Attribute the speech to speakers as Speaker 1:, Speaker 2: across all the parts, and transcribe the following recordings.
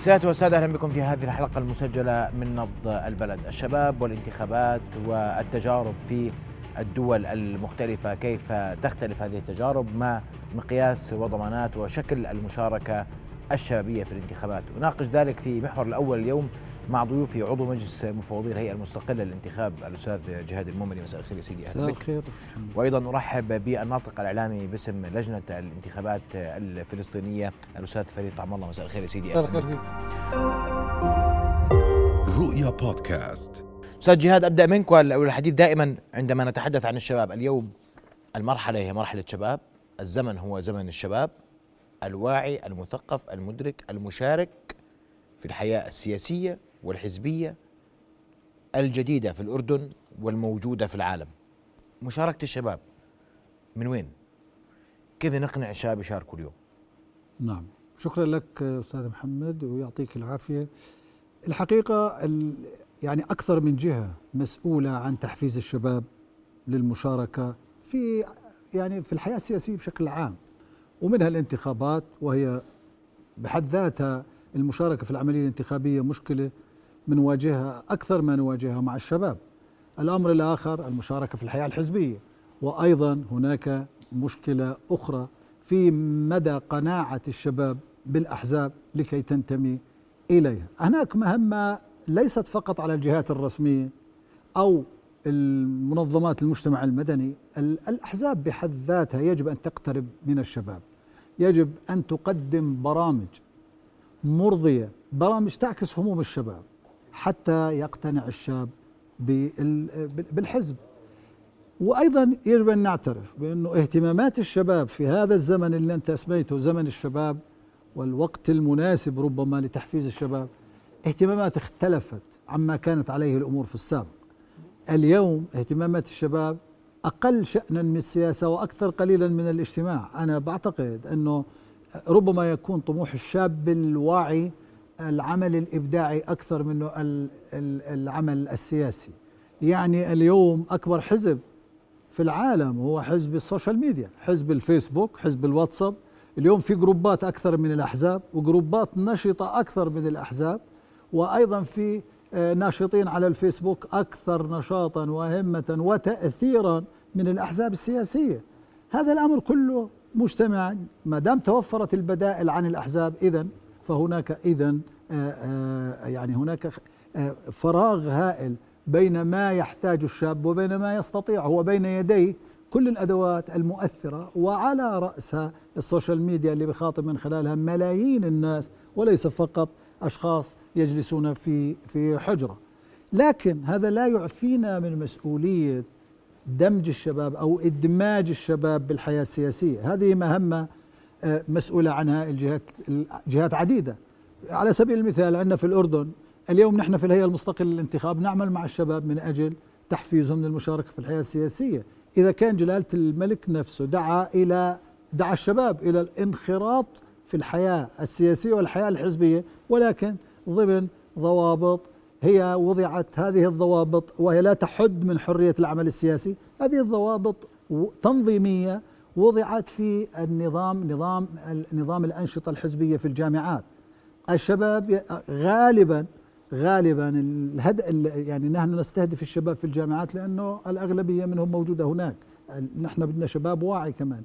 Speaker 1: سيادة والسادة أهلا بكم في هذه الحلقة المسجلة من نبض البلد. الشباب والانتخابات والتجارب في الدول المختلفة كيف تختلف هذه التجارب ما مقياس وضمانات وشكل المشاركة الشبابية في الانتخابات؟ وناقش ذلك في محور الأول اليوم مع ضيوفي عضو مجلس مفوضي الهيئة المستقلة للانتخاب الأستاذ جهاد المؤمني مساء الخير يا سيدي أهلا بك. وأيضا أرحب بالناطق الإعلامي باسم لجنة الانتخابات الفلسطينية الأستاذ فريد طعم الله. مساء الخير يا سيدي
Speaker 2: مساء الخير
Speaker 3: رؤيا بودكاست.
Speaker 1: أستاذ جهاد أبدأ منك والحديث دائما عندما نتحدث عن الشباب. اليوم المرحلة هي مرحلة شباب الزمن هو زمن الشباب الواعي المثقف المدرك المشارك في الحياة السياسية والحزبية الجديدة في الأردن والموجودة في العالم مشاركة الشباب من وين؟ كيف نقنع الشباب يشاركوا اليوم؟
Speaker 2: نعم شكرا لك أستاذ محمد ويعطيك العافية الحقيقة يعني أكثر من جهة مسؤولة عن تحفيز الشباب للمشاركة في يعني في الحياة السياسية بشكل عام ومنها الانتخابات وهي بحد ذاتها المشاركة في العملية الانتخابية مشكلة بنواجهها أكثر ما نواجهها مع الشباب. الأمر الآخر المشاركة في الحياة الحزبية. وأيضا هناك مشكلة أخرى في مدى قناعة الشباب بالأحزاب لكي تنتمي إليها. هناك مهمة ليست فقط على الجهات الرسمية أو المنظمات المجتمع المدني. الأحزاب بحد ذاتها يجب أن تقترب من الشباب. يجب أن تقدم برامج مرضية برامج تعكس هموم الشباب. حتى يقتنع الشاب بالحزب. وأيضا يجب أن نعترف بانه اهتمامات الشباب في هذا الزمن اللي أنت اسميته زمن الشباب والوقت المناسب ربما لتحفيز الشباب اهتمامات اختلفت عما كانت عليه الأمور في السابق. اليوم اهتمامات الشباب أقل شانا من السياسة وأكثر قليلا من الاجتماع. أنا بعتقد أنه ربما يكون طموح الشاب الواعي العمل الإبداعي أكثر منه العمل السياسي. يعني اليوم أكبر حزب في العالم هو حزب ال social media حزب الفيسبوك حزب الواتساب. اليوم في جروبات أكثر من الأحزاب وجروبات نشطة أكثر من الأحزاب وأيضا في آه، ناشطين على الفيسبوك أكثر نشاطا وهمة وتاثيرا من الأحزاب السياسية. هذا الأمر كله مجتمع ما دام توفرت البدائل عن الأحزاب اذا فهناك اذا آه، آه، يعني هناك فراغ هائل بين ما يحتاج الشاب وبين ما يستطيع هو بين يديه كل الأدوات المؤثرة وعلى رأسها ال social media اللي بخاطب من خلالها ملايين الناس وليس فقط أشخاص يجلسون في في حجرة. لكن هذا لا يعفينا من مسؤولية دمج الشباب أو إدماج الشباب بالحياة السياسية. هذه مهمة آه، مسؤولة عنها الجهات جهات عديدة. على سبيل المثال عندنا في الأردن اليوم نحن في الهيئة المستقلة للانتخاب نعمل مع الشباب من أجل تحفيزهم للمشاركة في الحياة السياسية. إذا كان جلالة الملك نفسه دعا إلى دعا الشباب إلى الانخراط في الحياة السياسية والحياة الحزبية ولكن ضمن ضوابط هي وضعت هذه الضوابط وهي لا تحد من حرية العمل السياسي. هذه الضوابط تنظيمية وضعت في النظام نظام نظام الأنشطة الحزبية في الجامعات. الشباب غالبا غالبا الهد يعني نحن نستهدف الشباب في الجامعات لأنه الأغلبية منهم موجودة هناك. نحن بدنا شباب واعي كمان.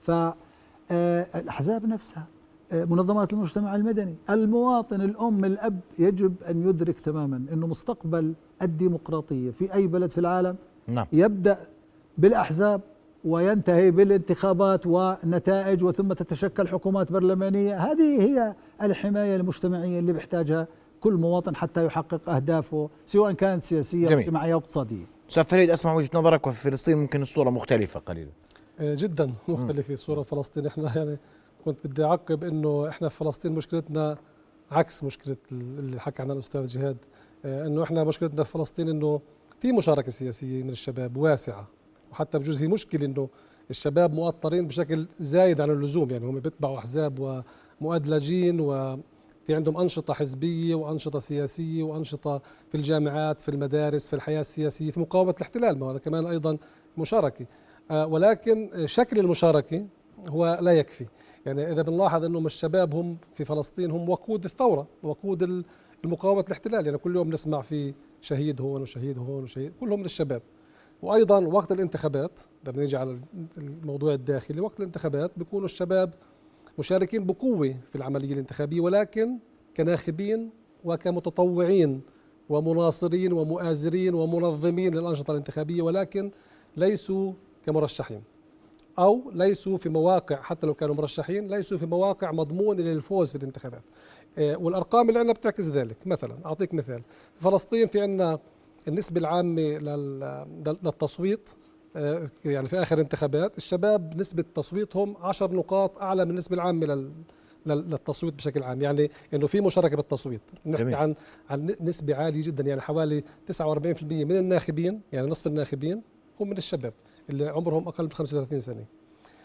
Speaker 2: فالاحزاب نفسها منظمات المجتمع المدني المواطن الأم الأب يجب أن يدرك تماما أنه مستقبل الديمقراطية في أي بلد في العالم نعم. يبدأ بالأحزاب وينتهي بالانتخابات ونتائج وثم تتشكل حكومات برلمانية. هذه هي الحماية المجتمعية اللي بيحتاجها كل مواطن حتى يحقق أهدافه سواء كانت سياسية جميل. اجتماعية أو اقتصادية.
Speaker 1: أستاذ فريد أسمع وجهة نظرك وفي فلسطين ممكن الصورة مختلفة قليلا.
Speaker 4: آه، جدا مختلفة الصورة في فلسطين. إحنا يعني كنت بدي أعقب إنه إحنا في فلسطين مشكلتنا عكس مشكلة اللي حكى عنها الأستاذ جهاد. آه، إنه إحنا مشكلتنا في فلسطين إنه في مشاركة سياسية من الشباب واسعة. وحتى بجوز هي مشكلة إنه الشباب مؤطرين بشكل زايد عن اللزوم يعني هم بيتبعوا أحزاب ومؤدلجين وفي عندهم أنشطة حزبية وأنشطة سياسية وأنشطة في الجامعات في المدارس في الحياة السياسية في مقاومة الاحتلال ما هذا كمان أيضا مشاركة. آه، ولكن شكل المشاركة هو لا يكفي. يعني إذا بنلاحظ إنه الشباب هم في فلسطين هم وقود الثورة وقود المقاومة الاحتلال. يعني كل يوم نسمع في شهيد هون وشهيد هون وشهيد كلهم من الشباب. وأيضا وقت الانتخابات اذا بنيجي على الموضوع الداخلي وقت الانتخابات بيكونوا الشباب مشاركين بقوة في العملية الانتخابية ولكن كناخبين وكمتطوعين ومناصرين ومؤازرين ومنظمين للأنشطة الانتخابية ولكن ليسوا كمرشحين. أو ليسوا في مواقع حتى لو كانوا مرشحين ليسوا في مواقع مضمونة للفوز في الانتخابات. آه، والأرقام اللي عندنا بتعكس ذلك. مثلا أعطيك مثال. في فلسطين في عندنا النسبة العامة للتصويت آه، يعني في آخر انتخابات الشباب نسبة تصويتهم 10 نقاط أعلى من النسبة العامة للتصويت بشكل عام. يعني إنه في مشاركة بالتصويت. نحكي عن عن نسبة عالية جدا. يعني حوالي 49% من الناخبين يعني نصف الناخبين هم من الشباب اللي عمرهم أقل من 35 سنة.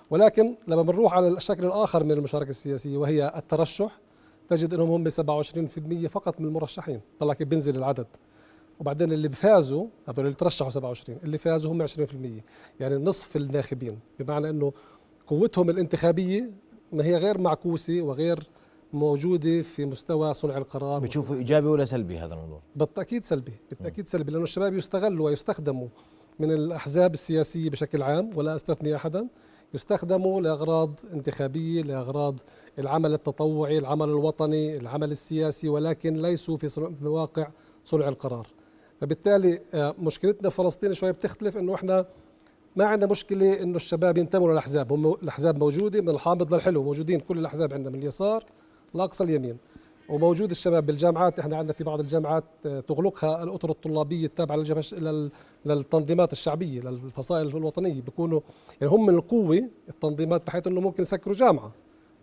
Speaker 4: ولكن لما بنروح على الشكل الآخر من المشاركة السياسية وهي الترشح تجد إنهم هم 27% فقط من المرشحين. طلع كيف بينزل العدد. وبعدين اللي فازوا هذول اللي ترشحوا 27 اللي فازوا هم 20% يعني نصف الناخبين. بمعنى إنه قوتهم الانتخابية ما هي غير معكوسة وغير موجودة في مستوى صنع القرار.
Speaker 1: بتشوفوا إيجابي ولا سلبي هذا الموضوع؟
Speaker 4: بالتأكيد سلبي بالتأكيد سلبي لأنه الشباب يستغلوا ويستخدموا من الأحزاب السياسية بشكل عام ولا أستثني أحدا يستخدموا لأغراض انتخابية لأغراض العمل التطوعي العمل الوطني العمل السياسي ولكن ليسوا في مواقع صنع القرار. فبالتالي آه، مشكلتنا في فلسطين شوي بتختلف إنه إحنا ما عندنا مشكلة إنه الشباب ينتموا للأحزاب. هم الأحزاب موجودة من الحامض للحلو موجودين كل الأحزاب عندنا من اليسار لأقصى اليمين. وموجود الشباب بالجامعات إحنا عندنا في بعض الجامعات آه، تغلقها الأطر الطلابية التابعة للجبهه للتنظيمات الشعبية للفصائل الوطنية. بيكونوا يعني هم من القوة التنظيمات بحيث إنه ممكن يسكروا جامعة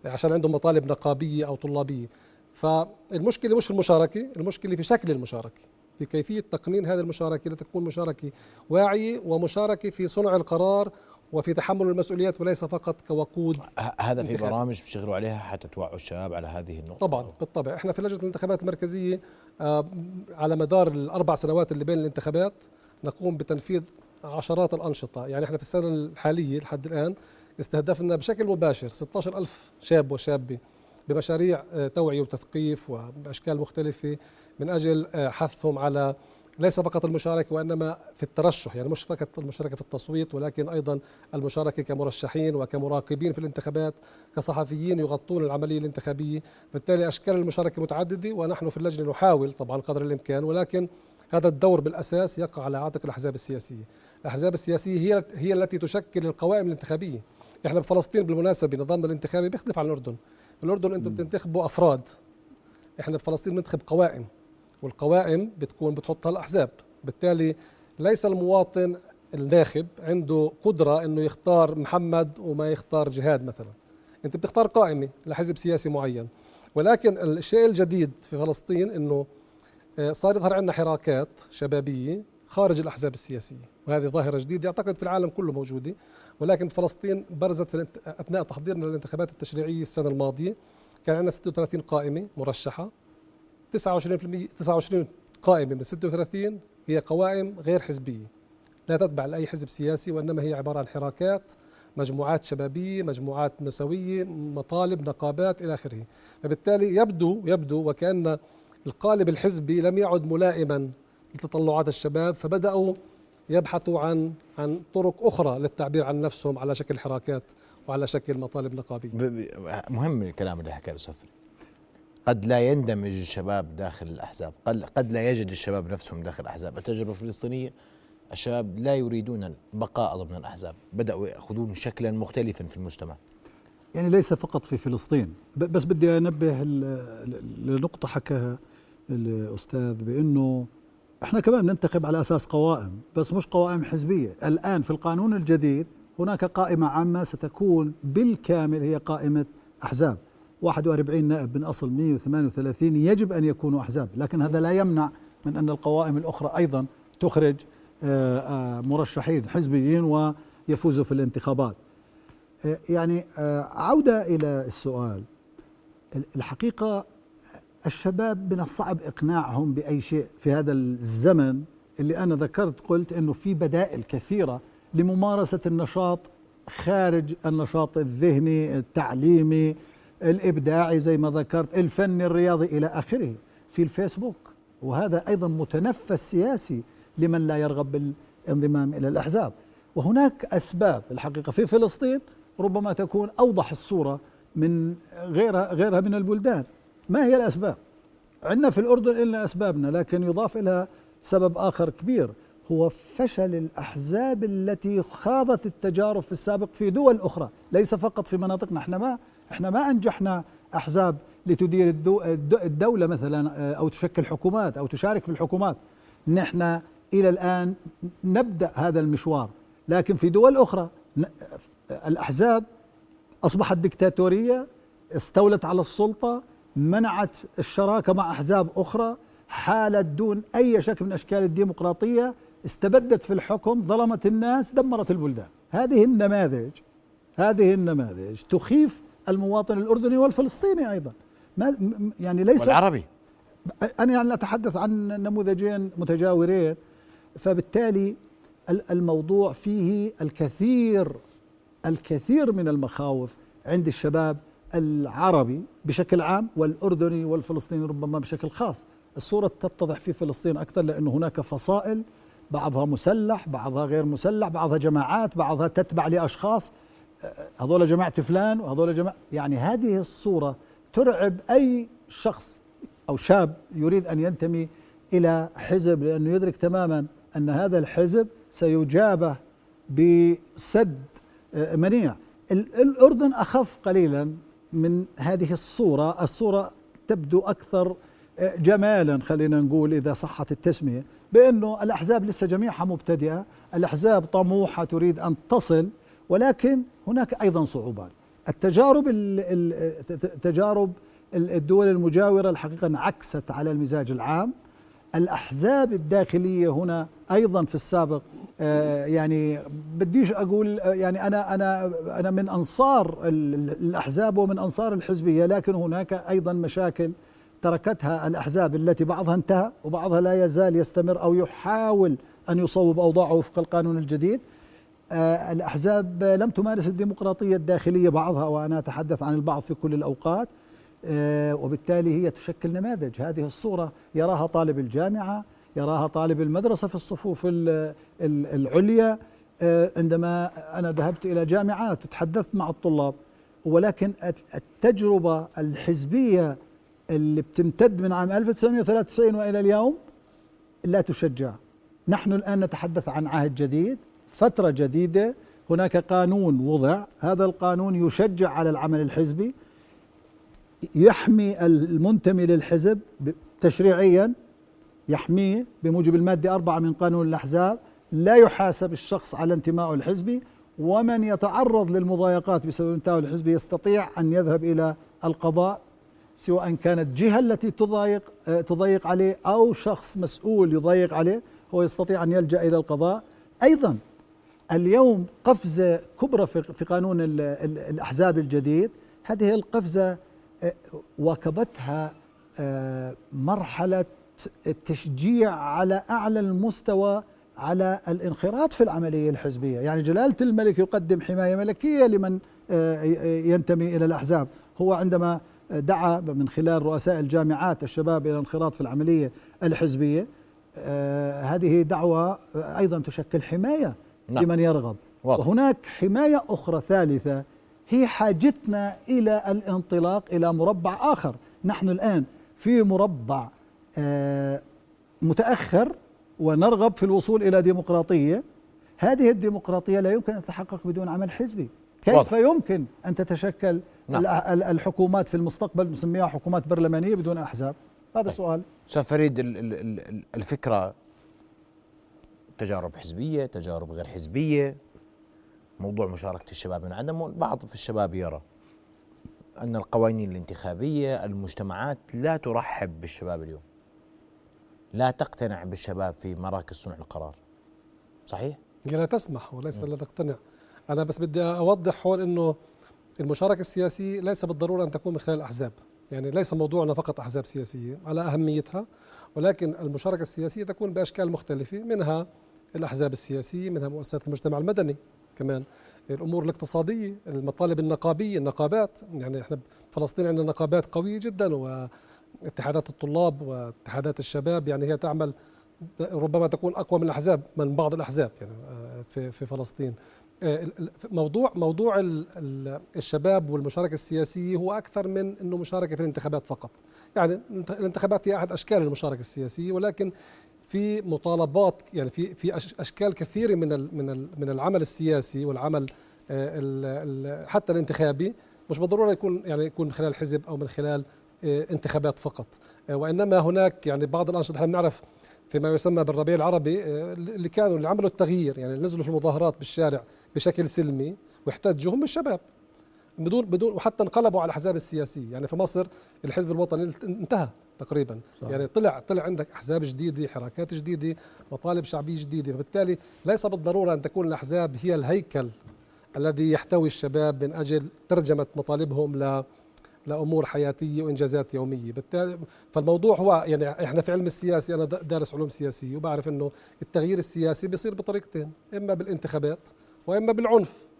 Speaker 4: عشان عندهم مطالب نقابية أو طلابية. فالمشكلة مش في المشاركة المشكلة في شكل المشاركة. في كيفيه تقنين هذه المشاركة لتكون مشاركة واعية ومشاركة في صنع القرار وفي تحمل المسؤوليات وليس فقط كوقود
Speaker 1: هذا في برامج بتشتغلوا عليها حتى توعوا الشباب على هذه النقطة.
Speaker 4: طبعا بالطبع. إحنا في لجنة الانتخابات المركزية آه، على مدار الأربع سنوات اللي بين الانتخابات نقوم بتنفيذ عشرات الأنشطة. يعني إحنا في السنة الحالية لحد الآن استهدفنا بشكل مباشر 16 ألف شاب وشابة بمشاريع آه، توعية وتثقيف وبأشكال مختلفة. من أجل آه، حثهم على ليس فقط المشاركة وإنما في الترشح يعني مش فقط المشاركة في التصويت ولكن أيضا المشاركة كمرشحين وكمراقبين في الانتخابات كصحفيين يغطون العملية الانتخابية. بالتالي أشكال المشاركة متعددة ونحن في اللجنة نحاول طبعا قدر الإمكان ولكن هذا الدور بالأساس يقع على عاتق الأحزاب السياسية. الأحزاب السياسية هي هي التي تشكل القوائم الانتخابية. إحنا بفلسطين بالمناسبة نظامنا الانتخابي بيختلف عن الأردن. الأردن أنتم بتنتخبوا أفراد. إحنا بفلسطين بننتخب قوائم. والقوائم بتكون بتحطها الاحزاب بالتالي ليس المواطن الناخب عنده قدرة إنه يختار محمد وما يختار جهاد مثلا. أنت بتختار قائمة لحزب سياسي معين. ولكن الشيء الجديد في فلسطين إنه آه، صار يظهر عندنا حراكات شبابية خارج الأحزاب السياسية. وهذه ظاهرة جديدة أعتقد في العالم كله موجودة. ولكن فلسطين برزت في أثناء تحضيرنا للانتخابات التشريعية السنة الماضية كان عندنا 36 قائمة مرشحة. 29% 29 قائمة من 36 هي قوائم غير حزبية. لا تتبع لأي حزب سياسي وإنما هي عبارة عن حراكات مجموعات شبابية مجموعات نسوية مطالب نقابات إلى آخره. فبالتالي يبدو يبدو وكأن القالب الحزبي لم يعد ملائما لتطلعات الشباب فبدأوا يبحثوا عن عن طرق أخرى للتعبير عن نفسهم على شكل حراكات وعلى شكل مطالب نقابية.
Speaker 1: مهم الكلام اللي حكاه السفري قد لا يندمج الشباب داخل الأحزاب قد لا يجد الشباب نفسهم داخل الأحزاب. التجربة الفلسطينية الشباب لا يريدون البقاء ضمن الأحزاب بدأوا يأخذون شكلا مختلفا في المجتمع.
Speaker 2: يعني ليس فقط في فلسطين. بس بدي أنبه لنقطة حكاها الأستاذ بأنه إحنا كمان ننتخب على أساس قوائم بس مش قوائم حزبية. الآن في القانون الجديد هناك قائمة عامة ستكون بالكامل هي قائمة أحزاب. 41 نائب من أصل 138 يجب أن يكونوا أحزاب لكن هذا لا يمنع من أن القوائم الأخرى أيضا تخرج آه، آه، مرشحين حزبيين ويفوزوا في الانتخابات. آه، يعني عودة إلى السؤال. الحقيقة الشباب من الصعب إقناعهم بأي شيء في هذا الزمن؟ اللي أنا ذكرت قلت أنه في بدائل كثيرة لممارسة النشاط خارج النشاط الذهني التعليمي الإبداعي زي ما ذكرت الفني الرياضي إلى آخره في الفيسبوك. وهذا أيضا متنفس سياسي لمن لا يرغب بالانضمام إلى الأحزاب. وهناك أسباب الحقيقة في فلسطين ربما تكون أوضح الصورة من غيرها غيرها من البلدان. ما هي الأسباب؟ عندنا في الأردن إلا أسبابنا لكن يضاف لها سبب آخر كبير هو فشل الأحزاب التي خاضت التجارب في السابق في دول أخرى ليس فقط في مناطقنا إحنا ما إحنا ما أنجحنا أحزاب لتدير الدولة مثلا آه، أو تشكل حكومات أو تشارك في الحكومات. نحن إلى الآن نبدأ هذا المشوار لكن في دول أخرى الأحزاب أصبحت دكتاتورية استولت على السلطة منعت الشراكة مع أحزاب أخرى حالت دون أي شكل من أشكال الديمقراطية استبدت في الحكم ظلمت الناس دمرت البلدان. هذه النماذج هذه النماذج تخيف المواطن الأردني والفلسطيني أيضا.
Speaker 1: ما يعني ليس والعربي.
Speaker 2: أنا يعني أتحدث عن نموذجين متجاورين فبالتالي الموضوع فيه الكثير الكثير من المخاوف عند الشباب العربي بشكل عام والأردني والفلسطيني ربما بشكل خاص. الصورة تتضح في فلسطين أكثر لأنه هناك فصائل بعضها مسلح بعضها غير مسلح بعضها جماعات بعضها تتبع لأشخاص هذول جماعة فلان وهذول جماعة يعني هذه الصورة ترعب أي شخص أو شاب يريد أن ينتمي إلى حزب لأنه يدرك تماما أن هذا الحزب سيجابه بسد آه، منيع. الأردن أخف قليلا من هذه الصورة. الصورة تبدو أكثر آه، جمالا خلينا نقول إذا صحت التسمية بأنه الأحزاب لسه جميعها مبتدئة. الأحزاب طموحة تريد أن تصل ولكن هناك أيضا صعوبات. التجارب تجارب الدول المجاورة الحقيقة انعكست على المزاج العام. الأحزاب الداخلية هنا أيضا في السابق آه، يعني بديش أقول آه، يعني أنا أنا أنا من أنصار الأحزاب ومن أنصار الحزبية لكن هناك أيضا مشاكل تركتها الأحزاب التي بعضها انتهى وبعضها لا يزال يستمر أو يحاول أن يصوب أوضاعه وفق القانون الجديد. آه، الأحزاب لم تمارس الديمقراطية الداخلية بعضها وأنا أتحدث عن البعض في كل الأوقات آه، وبالتالي هي تشكل نماذج. هذه الصورة يراها طالب الجامعة يراها طالب المدرسة في الصفوف العليا آه، عندما أنا ذهبت إلى جامعات وتحدثت مع الطلاب ولكن التجربة الحزبية اللي بتمتد من عام 1993 وإلى اليوم لا تشجع. نحن الآن نتحدث عن عهد جديد فترة جديدة هناك قانون وضع. هذا القانون يشجع على العمل الحزبي يحمي المنتمي للحزب تشريعيا يحميه بموجب المادة أربعة من قانون الأحزاب. لا يحاسب الشخص على انتمائه الحزبي ومن يتعرض للمضايقات بسبب انتمائه الحزبي يستطيع أن يذهب إلى القضاء سواء كانت جهة التي تضايق آه، تضيق عليه أو شخص مسؤول يضيق عليه هو يستطيع أن يلجأ إلى القضاء. أيضا اليوم قفزة كبرى في قانون الأحزاب الجديد. هذه القفزة واكبتها آه، مرحلة التشجيع على أعلى المستوى على الانخراط في العملية الحزبية، يعني جلالة الملك يقدم حماية ملكية لمن آه، ينتمي إلى الأحزاب، هو عندما دعا من خلال رؤساء الجامعات الشباب إلى الانخراط في العملية الحزبية آه، هذه دعوة أيضا تشكل حماية نعم. لمن يرغب واضح. وهناك حماية أخرى ثالثة هي حاجتنا إلى الانطلاق إلى مربع آخر نحن الآن في مربع آه، متأخر ونرغب في الوصول إلى ديمقراطية هذه الديمقراطية لا يمكن أن تتحقق بدون عمل حزبي كيف واضح. يمكن أن تتشكل نعم. الحكومات في المستقبل نسميها حكومات برلمانية بدون أحزاب هذا طيب. سؤال
Speaker 1: أستاذ فريد الفكرة تجارب حزبية تجارب غير حزبية موضوع مشاركة الشباب من عدم بعض في الشباب يرى أن القوانين الانتخابية المجتمعات لا ترحب بالشباب اليوم. لا تقتنع بالشباب في مراكز صنع القرار. صحيح؟
Speaker 4: هي لا تسمح وليس لا تقتنع. أنا بس بدي أوضح هون أنه المشاركة السياسية ليس بالضرورة أن تكون من خلال الأحزاب يعني ليس موضوعنا فقط أحزاب سياسية على أهميتها ولكن المشاركة السياسية تكون بأشكال مختلفة منها الأحزاب السياسية منها مؤسسات المجتمع المدني كمان الأمور الاقتصادية المطالب النقابية النقابات. يعني إحنا فلسطين عندنا نقابات قوية جدا واتحادات الطلاب واتحادات الشباب يعني هي تعمل ربما تكون أقوى من الأحزاب من بعض الأحزاب يعني في في فلسطين. موضوع موضوع الشباب والمشاركة السياسية هو أكثر من إنه مشاركة في الانتخابات فقط. يعني الانتخابات هي أحد أشكال المشاركة السياسية ولكن في مطالبات يعني في في أشكال كثيرة من من من العمل السياسي والعمل آه، حتى الانتخابي. مش بالضرورة يكون يعني يكون من خلال حزب أو من خلال انتخابات فقط. وإنما هناك يعني بعض الأنشطة إحنا بنعرف فيما يسمى بالربيع العربي آه، اللي كانوا اللي عملوا التغيير. يعني نزلوا في المظاهرات بالشارع بشكل سلمي واحتجوا هم الشباب. بدون بدون وحتى انقلبوا على الأحزاب السياسية. يعني في مصر الحزب الوطني انتهى تقريبا. صح. يعني طلع طلع عندك أحزاب جديدة حركات جديدة مطالب شعبية جديدة. فبالتالي ليس بالضرورة أن تكون الأحزاب هي الهيكل الذي يحتوي الشباب من أجل ترجمة مطالبهم ل لأمور حياتية وإنجازات يومية. بالتالي فالموضوع هو يعني إحنا في علم السياسي أنا دارس علوم سياسية وبعرف إنه التغيير السياسي بيصير بطريقتين إما بالانتخابات وإما بالعنف.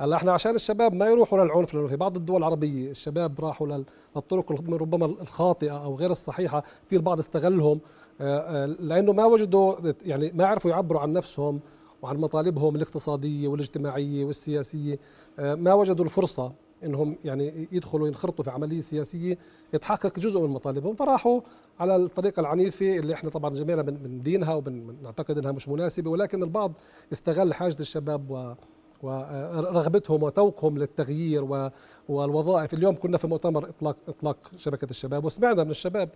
Speaker 4: هلا إحنا عشان الشباب ما يروحوا للعنف لأنه في بعض الدول العربية الشباب راحوا للطرق ربما الخاطئة أو غير الصحيحة في البعض استغلهم. آه، آه، لأنه ما وجدوا يعني ما عرفوا يعبروا عن نفسهم وعن مطالبهم الاقتصادية والاجتماعية والسياسية. آه، ما وجدوا الفرصة إنهم يعني يدخلوا ينخرطوا في عملية سياسية يتحقق جزء من مطالبهم. فراحوا على الطريقة العنيفة اللي إحنا طبعا جميعنا بندينها وبنعتقد إنها مش مناسبة ولكن البعض استغل حاجة الشباب و ورغبتهم وتوقهم للتغيير والوظائف. اليوم كنا في مؤتمر اطلاق إطلاق شبكة الشباب وسمعنا من الشباب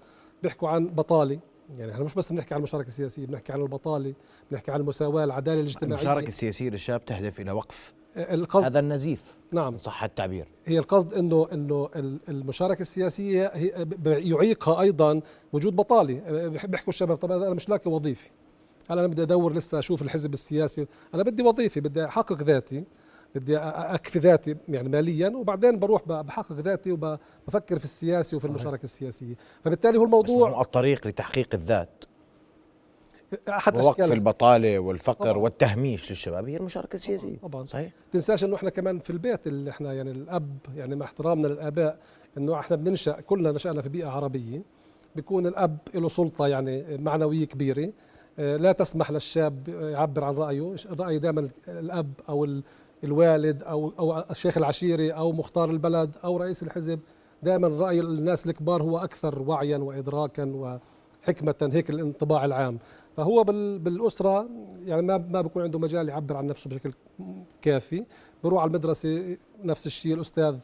Speaker 4: بيحكوا عن بطالة. يعني إحنا مش بس بنحكي عن المشاركة السياسية بنحكي عن البطالة بنحكي عن المساواة العدالة الاجتماعية.
Speaker 1: المشاركة السياسية للشباب تهدف إلى وقف القصد هذا النزيف
Speaker 4: نعم.
Speaker 1: صح التعبير.
Speaker 4: هي القصد انه إنه المشاركة السياسية هي يعيقها أيضا وجود بطالة. بيحكوا الشباب طب أنا مش لاقي وظيفة. هلا أنا بدي أدور لسه أشوف الحزب السياسي. أنا بدي وظيفة بدي أحقق ذاتي بدي أكفي ذاتي يعني ماليا وبعدين بروح بحقق ذاتي وبفكر في السياسي وفي المشاركة السياسية. فبالتالي هو الموضوع
Speaker 1: هو الطريق لتحقيق الذات. أحد ووقف اشكال البطالة والفقر طبعا. والتهميش للشباب هي المشاركة السياسية.
Speaker 4: طبعا. صحيح. تنساش إنه إحنا كمان في البيت اللي إحنا يعني الأب يعني مع احترامنا للآباء إنه إحنا بننشأ كلنا نشأنا في بيئة عربية بيكون الأب له سلطة يعني معنوية كبيرة لا تسمح للشاب يعبر عن رأيه. الراي دائما الأب أو الوالد أو أو الشيخ العشيري أو مختار البلد أو رئيس الحزب. دائما رأي الناس الكبار هو أكثر وعيا وادراكا وحكمة هيك الانطباع العام. فهو بالأسرة يعني ما ما بيكون عنده مجال يعبر عن نفسه بشكل كافي. بروح على المدرسة نفس الشيء الأستاذ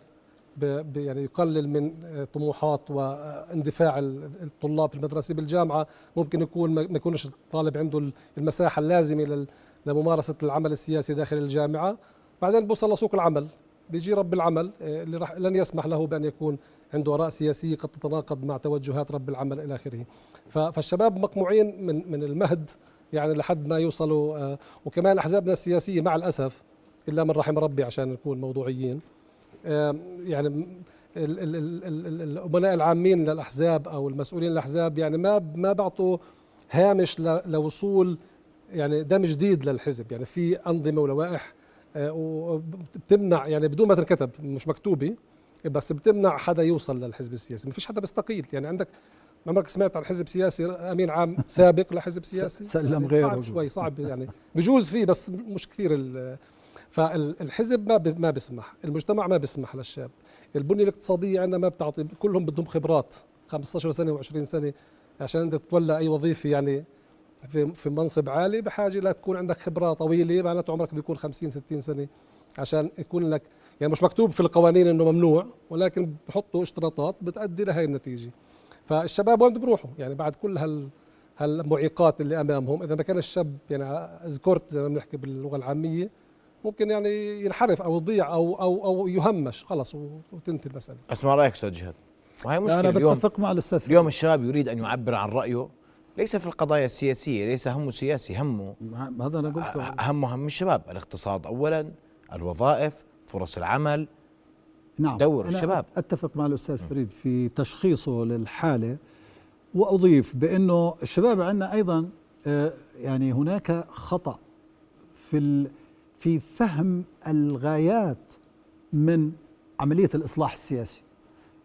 Speaker 4: يعني يقلل من طموحات واندفاع الطلاب في المدرسة بالجامعة. ممكن يكون ما يكونش الطالب عنده المساحة اللازمة لممارسة العمل السياسي داخل الجامعة. بعدين بوصل لسوق العمل. بيجي رب العمل آه، اللي رح لن يسمح له بأن يكون عنده اراء سياسيه قد تتناقض مع توجهات رب العمل إلى آخره. فالشباب مقموعين من من المهد يعني لحد ما يوصلوا آه، وكمان أحزابنا السياسية مع الأسف إلا من رحم ربي عشان نكون موضوعيين. يعني الأمناء العامين للأحزاب أو المسؤولين الأحزاب يعني ما ما بعطوا هامش لوصول يعني دم جديد للحزب. يعني في أنظمة ولوائح آه، وبتمنع يعني بدون ما تنكتب مش مكتوبة بس بتمنع حدا يوصل للحزب السياسي. ما فيش حدا بيستقيل. يعني عندك عمرك سمعت عن حزب سياسي؟ أمين عام سابق لحزب سياسي؟
Speaker 2: سلم غيره
Speaker 4: صعب شوي صعب يعني. بجوز فيه بس مش كثير فالحزب ما ما بيسمح المجتمع ما بيسمح للشاب البنية الاقتصادية عندنا ما بتعطي كلهم بدهم خبرات 15 سنة و20 سنة عشان أنت تتولى أي وظيفة يعني في في منصب عالي بحاجة لا تكون عندك خبرة طويلة معناته عمرك بيكون 50 60 سنة عشان يكون لك يعني مش مكتوب في القوانين إنه ممنوع ولكن بحطوا اشتراطات بتؤدي لهي النتيجة. فالشباب وين بيروحوا يعني بعد كل هال هالمعيقات اللي أمامهم إذا ما كان الشاب يعني ذكرت زي ما بنحكي باللغة العامية ممكن يعني ينحرف أو يضيع أو أو أو يهمش. خلص وتنتهي المسألة.
Speaker 1: اسمع رأيك أستاذ جهاد؟
Speaker 2: وهي مشكلة. أنا بتفق مع الأستاذ.
Speaker 1: اليوم الشاب يريد أن يعبر عن رأيه. ليس في القضايا السياسية ليس همه سياسي همه
Speaker 2: هذا أنا قلته.
Speaker 1: همه هم الشباب. الاقتصاد اولا الوظائف فرص العمل. نعم. دور أنا الشباب.
Speaker 2: أتفق مع الأستاذ فريد في تشخيصه للحالة. وأضيف بأنه الشباب عندنا أيضا آه، يعني هناك خطأ في في فهم الغايات من عملية الإصلاح السياسي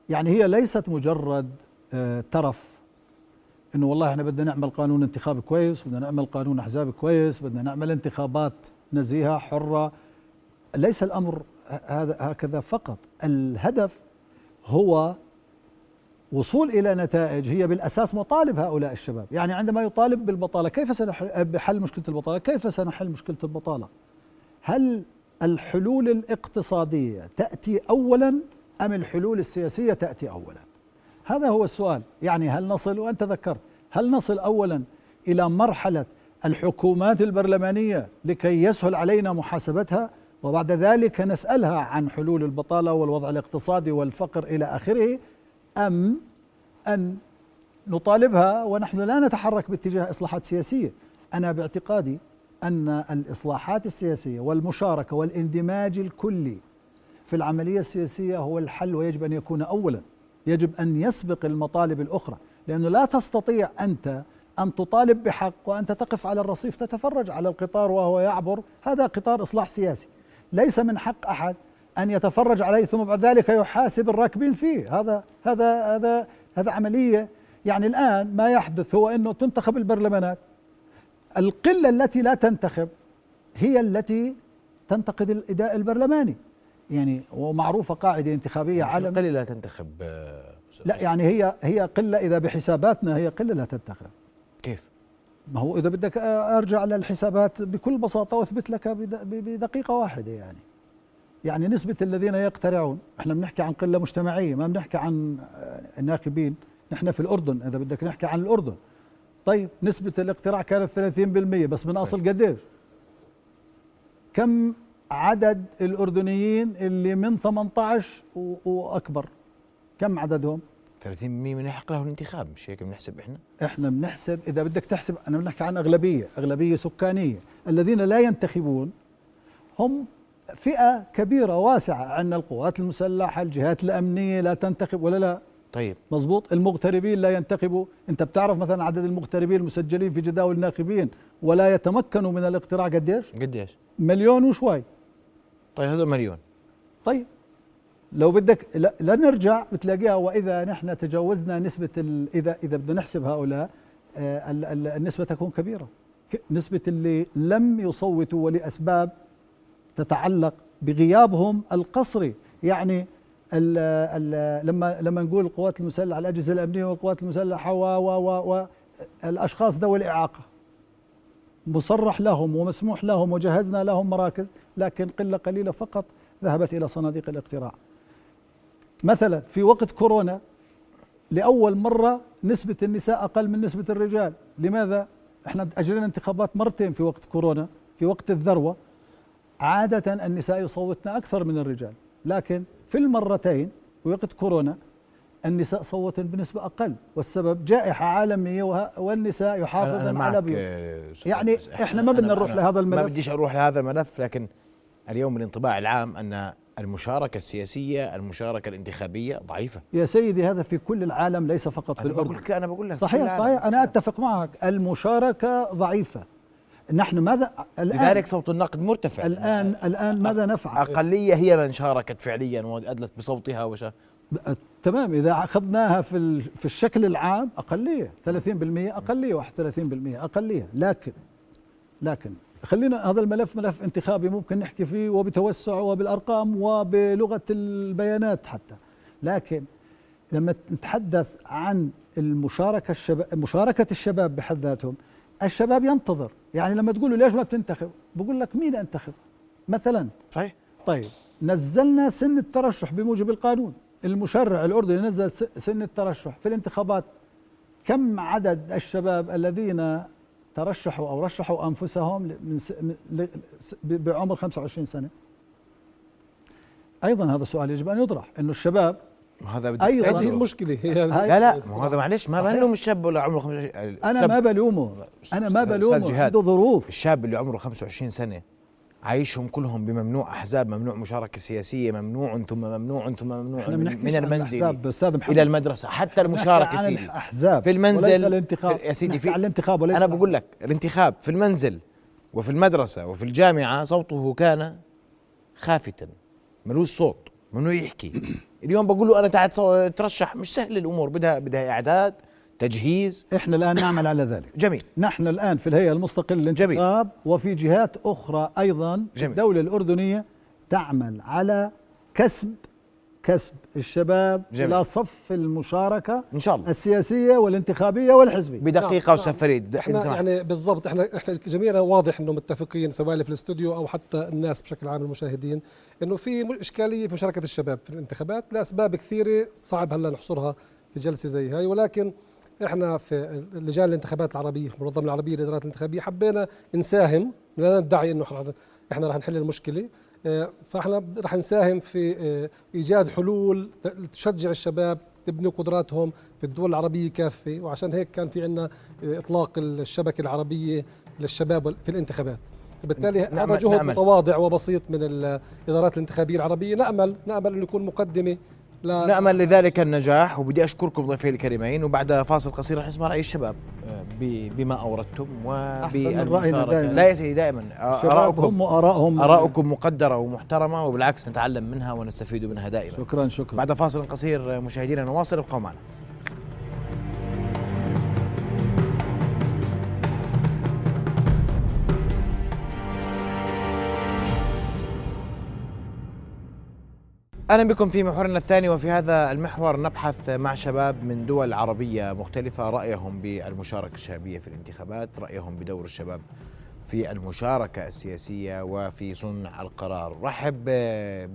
Speaker 2: يعني هي ليست مجرد آه، ترف إنه والله إحنا بدنا نعمل قانون انتخابي كويس بدنا نعمل قانون احزاب كويس بدنا نعمل انتخابات نزيهة حرة ليس الأمر هذا هكذا فقط الهدف هو وصول إلى نتائج هي بالأساس مطالب هؤلاء الشباب، يعني عندما يطالب بالبطالة كيف سنحل بحل مشكلة البطالة؟ كيف سنحل مشكلة البطالة؟ هل الحلول الاقتصادية تأتي اولا أم الحلول السياسية تأتي اولا؟ هذا هو السؤال، يعني هل نصل وأنت ذكرت هل نصل اولا إلى مرحلة الحكومات البرلمانية لكي يسهل علينا محاسبتها؟ وبعد ذلك نسألها عن حلول البطالة والوضع الاقتصادي والفقر إلى آخره أم أن نطالبها ونحن لا نتحرك باتجاه إصلاحات سياسية؟ أنا باعتقادي أن الإصلاحات السياسية والمشاركة والاندماج الكلي في العملية السياسية هو الحل ويجب أن يكون أولا. يجب أن يسبق المطالب الأخرى لأنه لا تستطيع أنت أن تطالب بحق وأنت تقف على الرصيف تتفرج على القطار وهو يعبر. هذا قطار إصلاح سياسي. ليس من حق أحد أن يتفرج عليه ثم بعد ذلك يحاسب الراكبين فيه. هذا هذا هذا هذا عملية. يعني الآن ما يحدث هو أنه تنتخب البرلمانات. القلة التي لا تنتخب هي التي تنتقد الإداء البرلماني. يعني ومعروفة قاعدة انتخابية
Speaker 1: على القلة لا تنتخب آه،
Speaker 2: لا يعني هي هي قلة إذا بحساباتنا هي قلة لا تنتخب.
Speaker 1: كيف؟
Speaker 2: ما هو إذا بدك أرجع للحسابات بكل بساطة وأثبت لك بدقيقة واحدة يعني. يعني نسبة الذين يقترعون إحنا بنحكي عن قلة مجتمعية ما بنحكي عن الناخبين نحن في الأردن إذا بدك نحكي عن الأردن. طيب نسبة الاقتراع كانت 30% بس من أصل قديش؟ كم عدد الأردنيين اللي من 18 وأكبر كم عددهم؟
Speaker 1: 30% من يحق له الانتخاب مش هيك بنحسب إحنا؟
Speaker 2: إحنا بنحسب إذا بدك تحسب أنا بنحكي عن أغلبية أغلبية سكانية. الذين لا ينتخبون هم فئة كبيرة واسعة عندنا القوات المسلحة الجهات الأمنية لا تنتخب ولا لا.
Speaker 1: طيب.
Speaker 2: مزبوط المغتربين لا ينتخبوا انت بتعرف مثلا عدد المغتربين المسجلين في جداول الناخبين ولا يتمكنوا من الاقتراع قديش؟
Speaker 1: قديش؟
Speaker 2: مليون وشوي.
Speaker 1: طيب هذا مليون.
Speaker 2: طيب. لو بدك لا نرجع بتلاقيها وإذا نحن تجاوزنا نسبة إذا إذا بدنا نحسب هؤلاء آه، النسبة تكون كبيرة. نسبة اللي لم يصوتوا ولأسباب تتعلق بغيابهم القصري يعني ال ال لما لما نقول القوات المسلحة الأجهزة الأمنية والقوات المسلحة و و و الأشخاص ذوي الإعاقة. مصرح لهم ومسموح لهم وجهزنا لهم مراكز لكن قلة قليلة فقط ذهبت إلى صناديق الاقتراع. مثلا في وقت كورونا لأول مرة نسبة النساء أقل من نسبة الرجال. لماذا؟ إحنا أجرينا انتخابات مرتين في وقت كورونا في وقت الذروة. عادة النساء يصوتن أكثر من الرجال لكن في المرتين وقت كورونا النساء صوتن بنسبة أقل والسبب جائحة عالمية والنساء يحافظن على بيوت يعني إحنا ما بدنا نروح لهذا الملف.
Speaker 1: ما بديش أروح لهذا الملف لكن اليوم الانطباع العام أن المشاركة السياسية المشاركة الانتخابية ضعيفة.
Speaker 2: يا سيدي هذا في كل العالم ليس فقط في الأردن.
Speaker 1: أنا بقول لك
Speaker 2: صحيح صحيح. أنا أتفق معك. المشاركة ضعيفة. نحن ماذا
Speaker 1: الآن لذلك صوت النقد مرتفع.
Speaker 2: الآن الآن ماذا نفعل؟
Speaker 1: أقلية هي من شاركت فعليا وأدلت بصوتها وش
Speaker 2: تمام إذا أخذناها في في الشكل العام أقلية 30% أقلية 31% أقلية. لكن لكن خلينا هذا الملف ملف انتخابي ممكن نحكي فيه وبتوسع وبالأرقام وبلغة البيانات حتى. لكن لما نتحدث عن المشاركة الشباب مشاركة الشباب بحد ذاتهم الشباب ينتظر. يعني لما تقول له ليش ما بتنتخب؟ بقول لك مين انتخب؟ مثلا.
Speaker 1: صحيح.
Speaker 2: طيب نزلنا سن الترشح بموجب القانون. المشرع الأردني نزل سن الترشح في الانتخابات. كم عدد الشباب الذين ترشحوا أو رشحوا أنفسهم من بعمر 25 سنة؟ أيضا هذا سؤال يجب أن يطرح إنه الشباب
Speaker 4: هذا بدك أيضا هذه المشكلة.
Speaker 1: هي لا لا ما هذا معلش ما بنلوم الشاب ولا عمره 25
Speaker 2: أنا ما بلومه. أنا ما بلومه. عنده ظروف.
Speaker 1: الشاب اللي عمره 25 سنة عايشهم كلهم بممنوع أحزاب ممنوع مشاركة سياسية ممنوع ثم ممنوع ثم ممنوع من المنزل. إلى المدرسة. حتى المشاركة سيدي.
Speaker 2: احزاب
Speaker 1: في المنزل
Speaker 2: الانتخاب.
Speaker 1: يا سيدي
Speaker 2: في الانتخاب وليس
Speaker 1: أنا بقول لك الانتخاب في المنزل وفي المدرسة وفي الجامعة صوته كان خافتا ملوش صوت. ممنوع يحكي اليوم بقول له أنا تعال ترشح مش سهل الأمور بدها بدها إعداد تجهيز
Speaker 2: إحنا الآن نعمل على ذلك
Speaker 1: جميل
Speaker 2: نحن الآن في الهيئة المستقلة للانتخاب وفي جهات أخرى أيضا.
Speaker 1: جميل.
Speaker 2: الدولة الأردنية تعمل على كسب كسب الشباب
Speaker 1: جميل.
Speaker 2: إلى صف المشاركة
Speaker 1: إن شاء الله.
Speaker 2: السياسية والانتخابية والحزبية.
Speaker 1: بدقيقة
Speaker 4: نعم،
Speaker 1: أستاذ فريد
Speaker 4: إحنا
Speaker 1: إن سمحت.
Speaker 4: يعني بالضبط إحنا إحنا جميعنا واضح إنه متفقين سواء في الاستوديو أو حتى الناس بشكل عام المشاهدين إنه في إشكالية في مشاركة الشباب في الانتخابات لأسباب كثيرة صعب هلأ نحصرها في جلسة زي هاي. ولكن إحنا في لجان الانتخابات العربية في المنظمة العربية للادارات الانتخابية حبينا نساهم لا ندعي إنه إحنا- إحنا رح نحل المشكلة. فاحنا رح نساهم في آه، إيجاد حلول تشجع الشباب تبني قدراتهم في الدول العربية كافة. وعشان هيك كان في عندنا إطلاق الشبكة العربية للشباب في الانتخابات. بالتالي هذا
Speaker 1: نأمل-
Speaker 4: جهد
Speaker 1: نأمل.
Speaker 4: متواضع وبسيط من الادارات الانتخابية العربية. نأمل نأمل إنه يكون مقدمة لا.
Speaker 1: نأمل لذلك النجاح وبدي أشكركم ضيفي الكريمين وبعد فاصل قصير رح نسمع رأي الشباب آه، بما أوردتم وبالمشاركة. لا يا سيدي دائما. آه،
Speaker 2: الشباب
Speaker 1: آراؤكم.
Speaker 2: هم ارائهم
Speaker 1: آراؤكم مقدرة ومحترمة وبالعكس نتعلم منها ونستفيد منها دائما.
Speaker 2: شكرا شكرا.
Speaker 1: بعد فاصل قصير مشاهدينا نواصل ابقوا معنا. أهلا بكم في محورنا الثاني وفي هذا المحور نبحث مع شباب من دول عربية مختلفة رأيهم بالمشاركة الشعبية في الانتخابات، رأيهم بدور الشباب في المشاركة السياسية وفي صنع القرار. رحب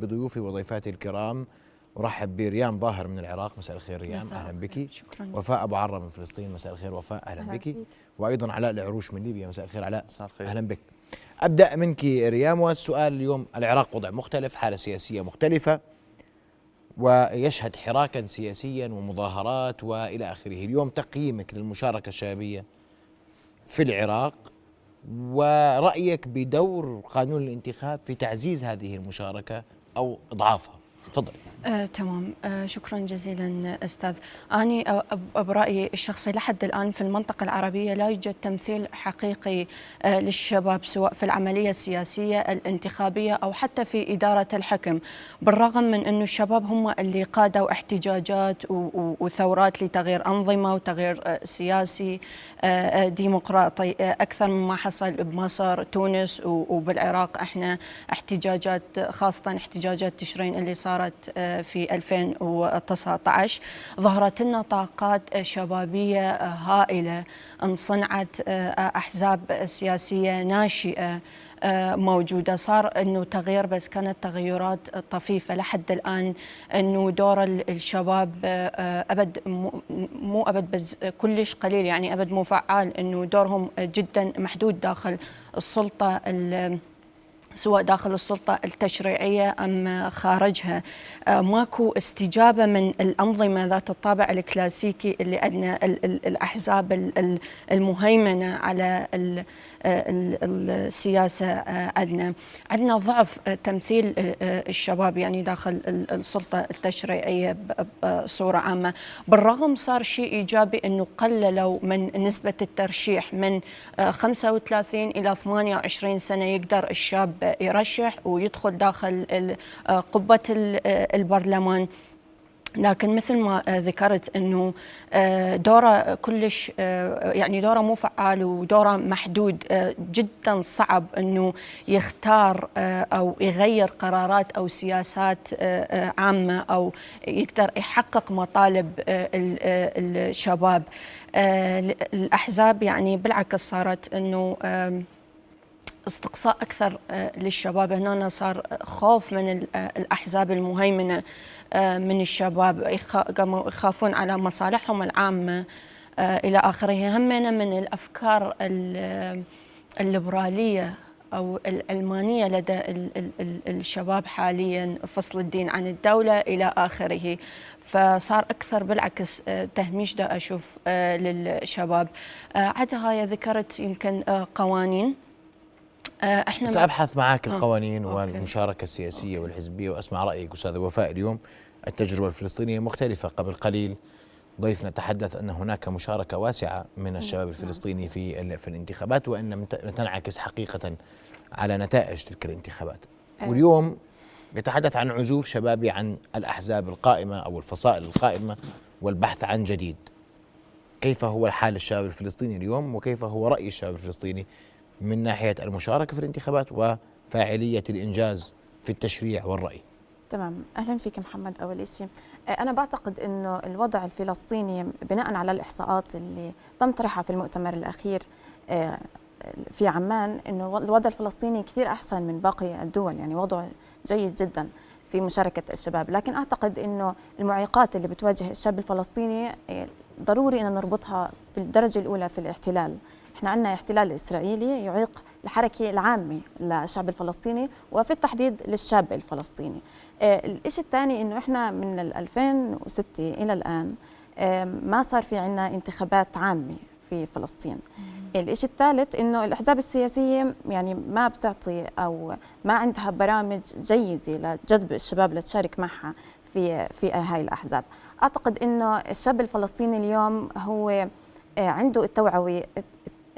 Speaker 1: بضيوفي وضيفاتي الكرام ورحب بريام ظاهر من العراق مساء الخير ريام
Speaker 5: مساء أهلا.
Speaker 1: بك
Speaker 5: شكرا
Speaker 1: وفاء أبو عرة من فلسطين مساء الخير وفاء أهلا
Speaker 5: أهلا
Speaker 1: بك
Speaker 5: بك.
Speaker 1: وأيضا علاء العروش من ليبيا مساء الخير علاء
Speaker 6: مساء الخير.
Speaker 1: أهلا بك أبدأ منك ريام والسؤال اليوم العراق وضع مختلف حالة سياسية مختلفة ويشهد حراكا سياسيا ومظاهرات وإلى آخره. اليوم تقييمك للمشاركة الشبابيه في العراق ورأيك بدور قانون الانتخاب في تعزيز هذه المشاركة أو إضعافها. تفضل.
Speaker 5: آه، تمام. آه، شكرا جزيلا أستاذ. أني برايي الشخصي لحد الآن في المنطقة العربية لا يوجد تمثيل حقيقي آه، للشباب سواء في العملية السياسية الانتخابية أو حتى في إدارة الحكم بالرغم من انه الشباب هم اللي قادوا احتجاجات وثورات لتغيير أنظمة وتغيير آه، سياسي آه، آه، ديمقراطي أكثر مما حصل بمصر تونس وبالعراق. إحنا احتجاجات خاصة احتجاجات تشرين اللي صارت في 2019 ظهرت لنا طاقات شبابية آه، هائله انصنعت آه، أحزاب سياسية ناشئة آه، موجودة. صار أنه تغيير بس كانت تغيرات طفيفة. لحد الآن أنه دور ال- الشباب آه، أبد مو- أبد بس كلش قليل يعني أبد مو فعال أنه دورهم جدا محدود داخل السلطة ال- سواء داخل السلطة التشريعية أم خارجها. آه، ماكو استجابة من الأنظمة ذات الطابع الكلاسيكي اللي عندنا ال- ال- الأحزاب ال- ال- المهيمنة على آه، ال- السياسة آه، عندنا عندنا ضعف آه، تمثيل الشباب يعني داخل ال- السلطة التشريعية ب- بصورة عامة. بالرغم صار شيء إيجابي أنه قللوا من نسبة الترشيح من آه، 35 إلى 28 سنة يقدر الشاب يرشح ويدخل داخل آه، البرلمان. لكن مثل ما آه، ذكرت إنه آه، دورة كلش آه، يعني دورة مو فعال ودورة محدود جدا صعب إنه يختار أو يغير قرارات أو سياسات عامة أو يقدر يحقق مطالب ال- الشباب. الأحزاب يعني بالعكس صارت إنه استقصاء أكثر للشباب. هنا صار خوف من ال- الأحزاب المهيمنة. من الشباب قاموا يخافون على مصالحهم العامة آه، إلى آخره. همنا من الأفكار ال- الليبرالية أو العلمانيه لدى ال- ال- ال- الشباب حاليا فصل الدين عن الدولة إلى آخره. فصار أكثر بالعكس آه، تهميش دا أشوف آه، للشباب. آه، عدا هاي ذكرت يمكن آه، قوانين. آه، إحنا
Speaker 1: بس
Speaker 5: مع-
Speaker 1: ابحث معك
Speaker 5: آه،
Speaker 1: القوانين
Speaker 5: أوكي.
Speaker 1: والمشاركة السياسية والحزبية وأسمع رأيك أستاذ وفاء. اليوم التجربة الفلسطينية مختلفة. قبل قليل ضيفنا تحدث أن هناك مشاركة واسعة من الشباب الفلسطيني في في الانتخابات وإن تنعكس حقيقة على نتائج تلك الانتخابات. واليوم يتحدث عن عزوف شبابي عن الأحزاب القائمة أو الفصائل القائمة والبحث عن جديد. كيف هو حال الشباب الفلسطيني اليوم وكيف هو رأي الشباب الفلسطيني من ناحية المشاركة في الانتخابات وفاعلية الإنجاز في التشريع والرأي.
Speaker 6: تمام. أهلا فيك محمد. أول شيء أنا بعتقد إنه الوضع الفلسطيني بناء على الإحصاءات اللي تم طرحها في المؤتمر الأخير آه، في عمان إنه الوضع الفلسطيني كثير أحسن من باقي الدول يعني وضع جيد جدا في مشاركة الشباب. لكن أعتقد أنه المعيقات اللي بتواجه الشاب الفلسطيني آه، ضروري أن نربطها في الدرجة الأولى في الاحتلال. إحنا عندنا احتلال إسرائيلي يعيق الحركة العامة للشعب الفلسطيني وفي التحديد للشاب الفلسطيني. آه، الشيء الثاني أنه إحنا من 2006 إلى الآن ما صار في عندنا انتخابات عامة في فلسطين. الشيء الثالث إنه الأحزاب السياسية يعني ما بتعطي أو ما عندها برامج جيدة لجذب الشباب لتشارك معها في في هاي الأحزاب. أعتقد إنه الشاب الفلسطيني اليوم هو آه، عنده التوعوي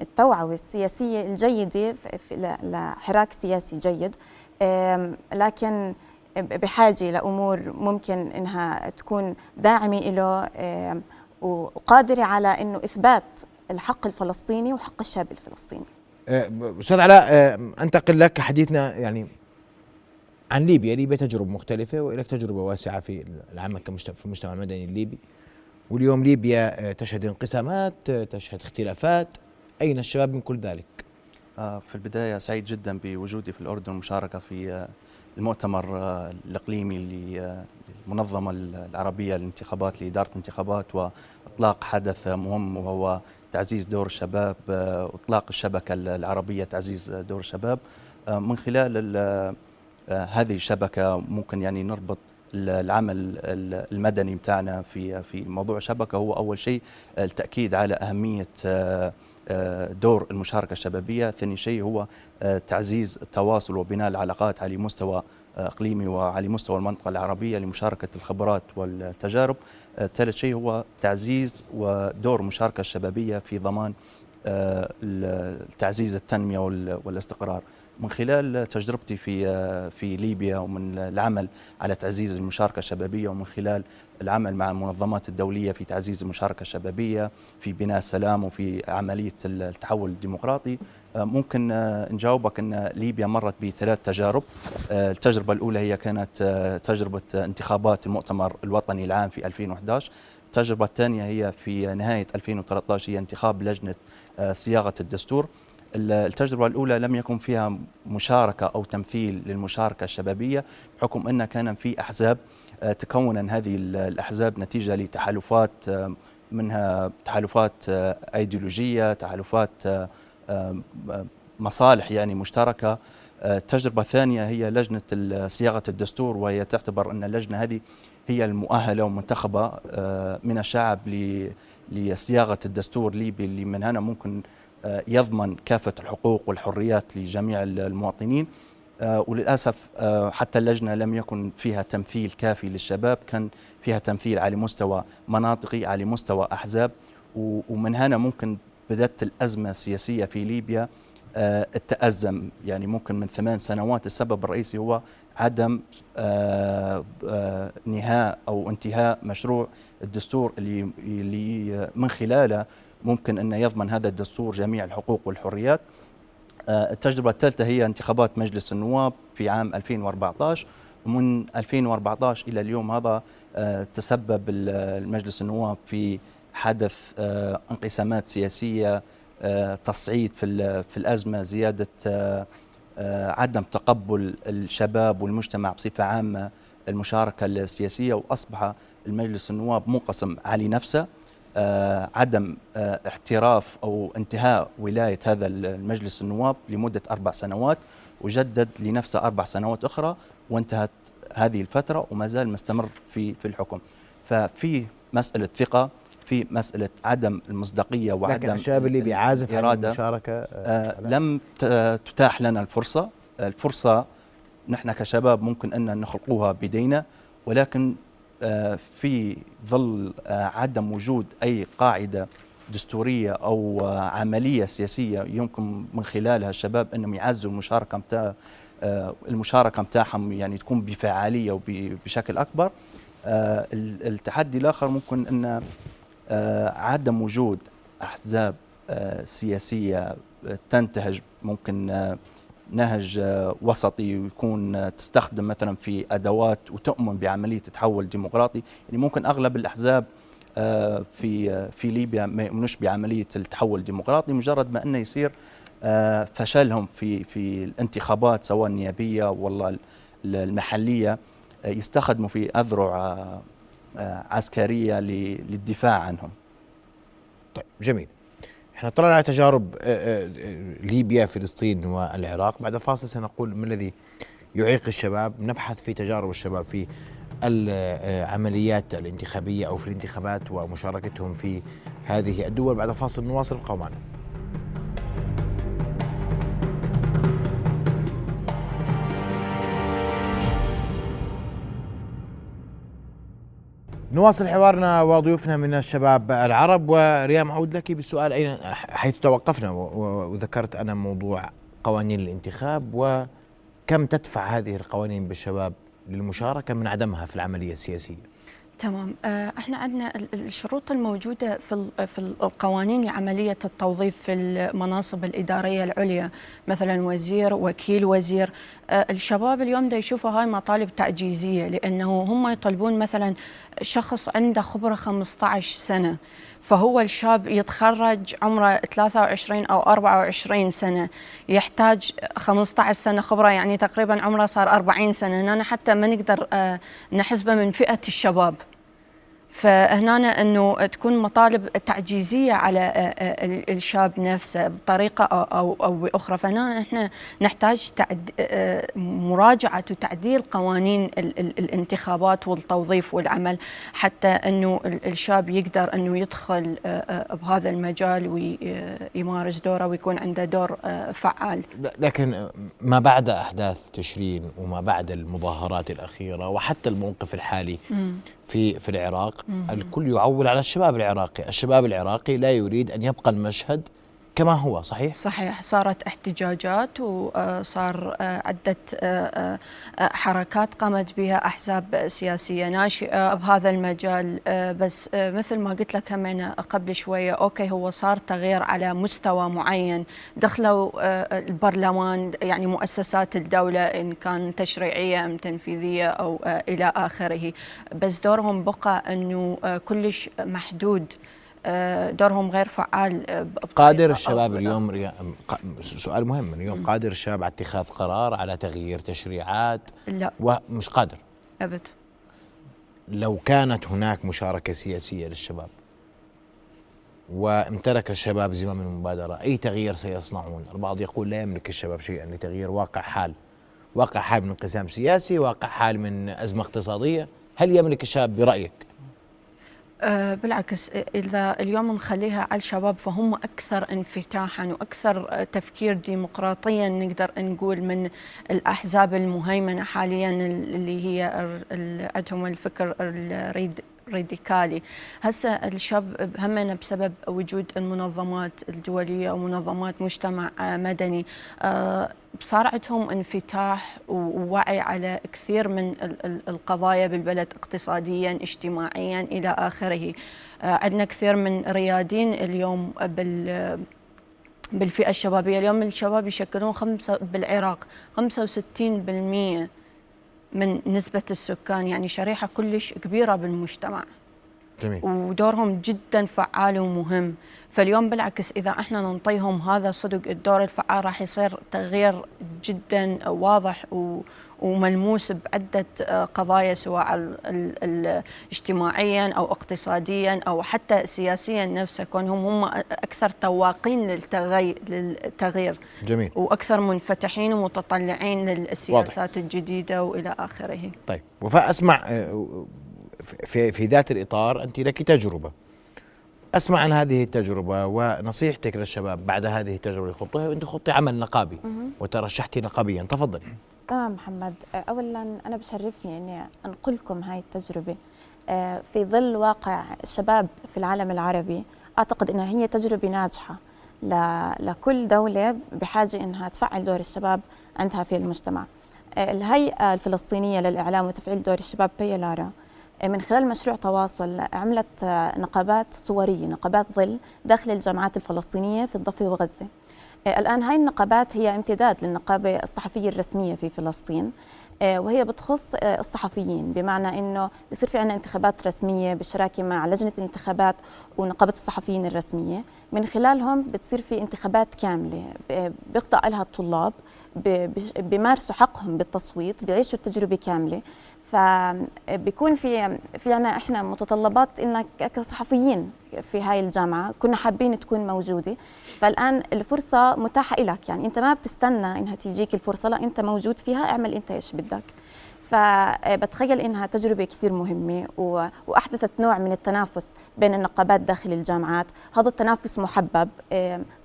Speaker 6: التوعوه السياسية الجيدة لحراك سياسي جيد. لكن بحاجة لأمور ممكن إنها تكون داعمة له وقادرة على إنه إثبات الحق الفلسطيني وحق الشاب الفلسطيني.
Speaker 1: أه، أستاذ علاء أه، أنتقل لك حديثنا يعني عن ليبيا. ليبيا تجربة مختلفة ولك تجربة واسعة في العمل في المجتمع المدني الليبي. واليوم ليبيا أه، تشهد انقسامات تشهد اختلافات. أين الشباب من كل ذلك؟
Speaker 7: في البداية سعيد جدا بوجودي في الأردن والمشاركة في المؤتمر الإقليمي للمنظمة العربية للانتخابات لإدارة الانتخابات وإطلاق حدث مهم وهو تعزيز دور الشباب آه، واطلاق الشبكة العربية تعزيز دور الشباب آه، من خلال آه، هذه الشبكة ممكن يعني نربط العمل المدني بتاعنا في في موضوع الشبكه هو أول شيء التأكيد على أهمية دور المشاركة الشبابية، ثاني شيء هو تعزيز التواصل وبناء العلاقات على مستوى إقليمي وعلى مستوى المنطقة العربية لمشاركة الخبرات والتجارب. آه، ثالث شيء هو تعزيز ودور المشاركه الشبابية في ضمان آه، تعزيز التنمية والاستقرار. من خلال تجربتي في في ليبيا ومن العمل على تعزيز المشاركة الشبابية ومن خلال العمل مع المنظمات الدولية في تعزيز المشاركة الشبابية في بناء السلام وفي عملية التحول الديمقراطي. ممكن نجاوبك إن ليبيا مرت بثلاث تجارب. التجربة الأولى هي كانت تجربة انتخابات المؤتمر الوطني العام في 2011 التجربة الثانية هي في نهاية 2013 هي انتخاب لجنة صياغة الدستور. التجربة الأولى لم يكن فيها مشاركة أو تمثيل للمشاركة الشبابية بحكم أن كان في أحزاب تكون هذه الأحزاب نتيجة لتحالفات منها تحالفات أيديولوجية تحالفات مصالح يعني مشتركة. التجربة الثانية هي لجنة صياغة الدستور وهي تعتبر أن اللجنة هذه هي المؤهلة ومنتخبة من الشعب لصياغة الدستور الليبي اللي من هنا ممكن يضمن كافة الحقوق والحريات لجميع المواطنين. وللأسف حتى اللجنة لم يكن فيها تمثيل كافي للشباب كان فيها تمثيل على مستوى مناطقي على مستوى أحزاب. ومن هنا ممكن بدأت الأزمة السياسية في ليبيا آه، التأزم. يعني ممكن من ثمان سنوات السبب الرئيسي هو عدم آه، آه، نهاء أو انتهاء مشروع الدستور اللي من خلاله ممكن أن يضمن هذا الدستور جميع الحقوق والحريات. التجربة الثالثة هي انتخابات مجلس النواب في عام 2014 ومن 2014 إلى اليوم هذا تسبب المجلس النواب في حدث آه، انقسامات سياسية آه، تصعيد في في الأزمة زيادة آه، عدم تقبل الشباب والمجتمع بصفة عامة المشاركة السياسية وأصبح المجلس النواب منقسم على نفسه. عدم احتراف أو انتهاء ولاية هذا المجلس النواب لمدة أربع سنوات وجدد لنفسه أربع سنوات أخرى وانتهت هذه الفترة وما زال مستمر في في الحكم. ففي مسألة ثقة في مسألة عدم المصداقية وعدم
Speaker 1: لكن الشباب اللي بيعازف عن المشاركة آه,
Speaker 7: آه لم تتاح لنا الفرصة. الفرصة نحن كشباب ممكن أن نخلقوها بيدينا ولكن آه، في ظل آه، عدم وجود أي قاعدة دستورية أو آه، عملية سياسية يمكن من خلالها الشباب أنهم يعزوا المشاركة متاع المشاركة متاعهم يعني تكون بفعاليه وبشكل أكبر. التحدي الآخر ممكن أن عدم وجود أحزاب سياسية تنتهج ممكن نهج آه، وسطي ويكون آه، تستخدم مثلا في أدوات وتؤمن بعملية تحول ديمقراطي يعني ممكن أغلب الأحزاب آه، في في ليبيا ما يؤمنوش بعملية التحول الديمقراطي مجرد ما إنه يصير فشلهم في في الانتخابات سواء النيابية والله المحلية يستخدموا في أذرع عسكرية للدفاع عنهم.
Speaker 1: طيب جميل. إحنا طلعنا على تجارب آه، آه، ليبيا فلسطين والعراق. بعد فاصل سنقول ما الذي يعيق الشباب؟ نبحث في تجارب الشباب في العمليات الانتخابية أو في الانتخابات ومشاركتهم في هذه الدول. بعد فاصل نواصل القومان نواصل حوارنا وضيوفنا من الشباب العرب وريام أعود لك بالسؤال أين حيث توقفنا وذكرت أنا موضوع قوانين الانتخاب وكم تدفع هذه القوانين بالشباب للمشاركة من عدمها في العملية السياسية.
Speaker 5: تمام. آه، إحنا عندنا الشروط الموجودة في في القوانين لعملية التوظيف في المناصب الإدارية العليا مثلا وزير وكيل وزير. آه، الشباب اليوم دا يشوفوا هاي مطالب تعجيزيه لأنه هم يطلبون مثلا شخص عنده خبرة 15 سنة فهو الشاب يتخرج عمره 23 أو 24 سنة يحتاج 15 سنة خبرة يعني تقريبا عمره صار 40 سنة. هنا حتى ما نقدر آه، نحسبه من فئة الشباب. فهنا إنه تكون مطالب تعجيزية على آه، آه، الشاب نفسه بطريقة أو أو بأخرى فهنا إحنا نحتاج تعد آه، مراجعة وتعديل قوانين الانتخابات والتوظيف والعمل حتى إنه الشاب يقدر إنه يدخل بهذا المجال ويمارس دوره ويكون عنده دور فعال.
Speaker 1: لكن ما بعد أحداث تشرين وما بعد المظاهرات الأخيرة وحتى الموقف الحالي في في العراق. الكل يعول على الشباب العراقي. الشباب العراقي لا يريد أن يبقى المشهد كما هو صحيح؟
Speaker 5: صحيح صارت احتجاجات وصار آه، عدة آه، آه، حركات قامت بها أحزاب سياسية ناشئة بهذا المجال. بس مثل ما قلت لك همين قبل شوية أوكي هو صار تغيير على مستوى معين. دخلوا البرلمان يعني مؤسسات الدولة إن كان تشريعية أم تنفيذية أو إلى آخره. بس دورهم بقى أنه كلش محدود. آه، دورهم غير فعال
Speaker 1: آه، قادر الشباب اليوم سؤال مهم اليوم قادر الشباب على اتخاذ قرار على تغيير تشريعات؟
Speaker 5: لا.
Speaker 1: ومش قادر؟
Speaker 5: أبد.
Speaker 1: لو كانت هناك مشاركة سياسية للشباب وامتلك الشباب زمام المبادرة أي تغيير سيصنعون؟ البعض يقول لا يملك الشباب شيئا لتغيير واقع حال. واقع حال من انقسام سياسي واقع حال من أزمة اقتصادية. هل يملك الشاب برأيك؟
Speaker 5: أه بالعكس إذا اليوم نخليها على الشباب فهم أكثر انفتاحا وأكثر تفكير ديمقراطيا نقدر نقول من الأحزاب المهيمنة حاليا اللي هي عندهم الفكر الريد راديكالي هسه الشاب همنا بسبب وجود المنظمات الدولية ومنظمات مجتمع مدني. أه صار عندهم انفتاح ووعي على كثير من القضايا بالبلد اقتصاديا اجتماعيا إلى آخره. آه، عندنا كثير من ريادين اليوم بال بالفئة الشبابية. اليوم الشباب يشكلون خمسة بالعراق 65% من نسبة السكان يعني شريحة كلش كبيرة بالمجتمع
Speaker 1: جميل.
Speaker 5: ودورهم جدا فعال ومهم فاليوم بالعكس إذا إحنا ننطيهم هذا صدق الدور الفعال راح يصير تغيير جدا واضح و وملموس بعدة قضايا سواء اجتماعيا أو اقتصاديا أو حتى سياسيا نفسه كونهم هم أكثر تواقين للتغيير.
Speaker 1: جميل.
Speaker 5: وأكثر منفتحين ومتطلعين للسياسات واضح. الجديدة وإلى آخره.
Speaker 1: طيب وفاء أسمع آه، في, في ذات الإطار أنت لك تجربة. أسمع عن هذه التجربة ونصيحتك للشباب بعد هذه التجربة اللي خضتوها وانت خضتي عمل نقابي وترشحتي نقابيا. تفضلي.
Speaker 6: تمام محمد اولا أنا بشرفني إني أنقل لكم هاي التجربة آه، في ظل واقع الشباب في العالم العربي أعتقد إنها هي تجربة ناجحة لكل دولة بحاجة إنها تفعل دور الشباب عندها في المجتمع. آه، الهيئة الفلسطينية للإعلام وتفعيل دور الشباب بيلارا من خلال مشروع تواصل عملت نقابات صورية، نقابات ظل داخل الجامعات الفلسطينية في الضفة وغزة. الآن هاي النقابات هي امتداد للنقابة الصحفية الرسمية في فلسطين آه، وهي بتخص آه، الصحفيين بمعنى إنه بصير في عندنا انتخابات رسمية بالشراكة مع لجنة الانتخابات ونقابة الصحفيين الرسمية. من خلالهم بتصير في انتخابات كاملة بيخضع لها الطلاب بيمارسوا حقهم بالتصويت بيعيشوا التجربة كاملة. فبيكون في في عنا إحنا متطلبات انك كصحفيين في هاي الجامعة كنا حابين تكون موجودة. فالآن الفرصة متاحة لك يعني أنت ما بتستنى إنها تيجيك الفرصة لا أنت موجود فيها اعمل أنت إيش بدك. فبتخيل إنها تجربة كثير مهمة وأحدثت نوع من التنافس بين النقابات داخل الجامعات. هذا التنافس محبب.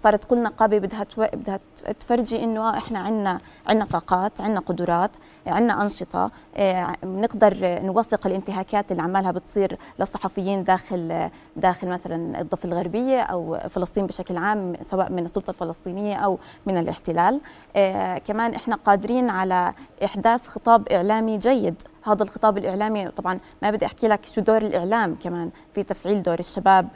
Speaker 6: صارت كل نقابة بدها بدها تفرجي إنه إحنا عندنا عندنا طاقات عندنا قدرات عندنا أنشطة. بنقدر نوثق الانتهاكات اللي عمالها بتصير للصحفيين داخل داخل مثلا الضفة الغربية أو فلسطين بشكل عام سواء من السلطة الفلسطينية أو من الاحتلال. كمان إحنا قادرين على إحداث خطاب إعلامي جيد. هذا الخطاب الإعلامي طبعا ما بدي أحكي لك شو دور الإعلام كمان في تفعيل دور الشباب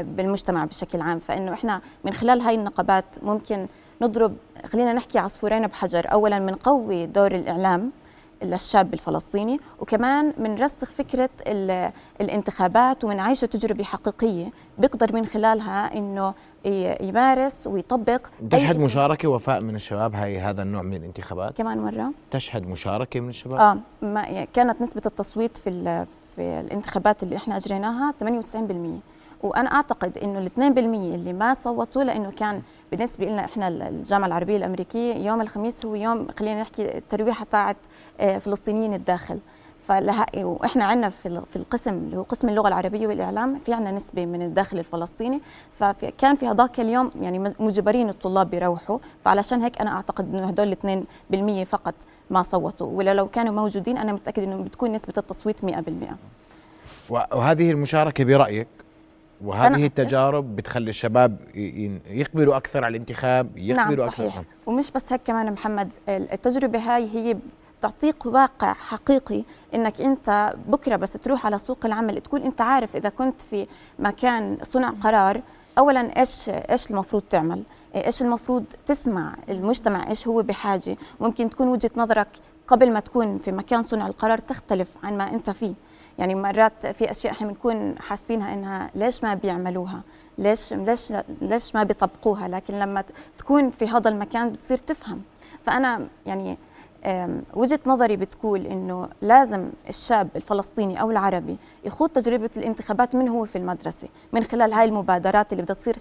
Speaker 6: بالمجتمع بشكل عام. فإنه إحنا من خلال هاي النقابات ممكن نضرب خلينا نحكي عصفورين بحجر. اولا بنقوي دور الإعلام للشاب الفلسطيني وكمان بنرسخ فكرة الانتخابات ومنعيشه تجربة حقيقية بيقدر من خلالها إنه يمارس ويطبق
Speaker 1: تشهد مشاركة وفاء من الشباب هاي هذا النوع من الانتخابات؟
Speaker 6: كمان مرة.
Speaker 1: تشهد مشاركة من الشباب؟
Speaker 6: آه ما كانت نسبة التصويت في في الانتخابات اللي إحنا أجريناها 98% وأنا أعتقد إنه ال 2% اللي ما صوتوا لأنه كان بالنسبة لنا إحنا الجامعة العربية الأمريكية يوم الخميس هو يوم خلينا نحكي الترويحه تاعت آه، فلسطينيين الداخل. فلها وإحنا عندنا في في القسم اللي هو قسم اللغة العربية والإعلام في عندنا نسبة من الداخل الفلسطيني. فكان في هذاك اليوم يعني مجبرين الطلاب بيروحوا فعلشان هيك أنا أعتقد إنه هدول 2% فقط ما صوتوا. ولا لو كانوا موجودين أنا متاكد إنه بتكون نسبة التصويت 100%
Speaker 1: وهذه المشاركة برأيك؟ وهذه التجارب بتخلي الشباب يقبلوا أكثر على الانتخاب يقبلوا
Speaker 6: نعم صحيح. أكثر ومش بس هيك كمان محمد التجربة هاي هي تعطيك واقع حقيقي إنك أنت بكرة بس تروح على سوق العمل تكون أنت عارف إذا كنت في مكان صنع قرار اولا إيش إيش المفروض تعمل؟ إيش المفروض تسمع المجتمع؟ إيش هو بحاجة؟ ممكن تكون وجهة نظرك قبل ما تكون في مكان صنع القرار تختلف عن ما أنت فيه. يعني مرات في أشياء إحنا بنكون حاسينها إنها ليش ما بيعملوها؟ ليش ليش ليش ما بيطبقوها؟ لكن لما تكون في هذا المكان بتصير تفهم. فأنا يعني وجهة نظري بتقول إنه لازم الشاب الفلسطيني أو العربي يخوض تجربة الانتخابات من هو في المدرسة من خلال هاي المبادرات اللي بدها تصير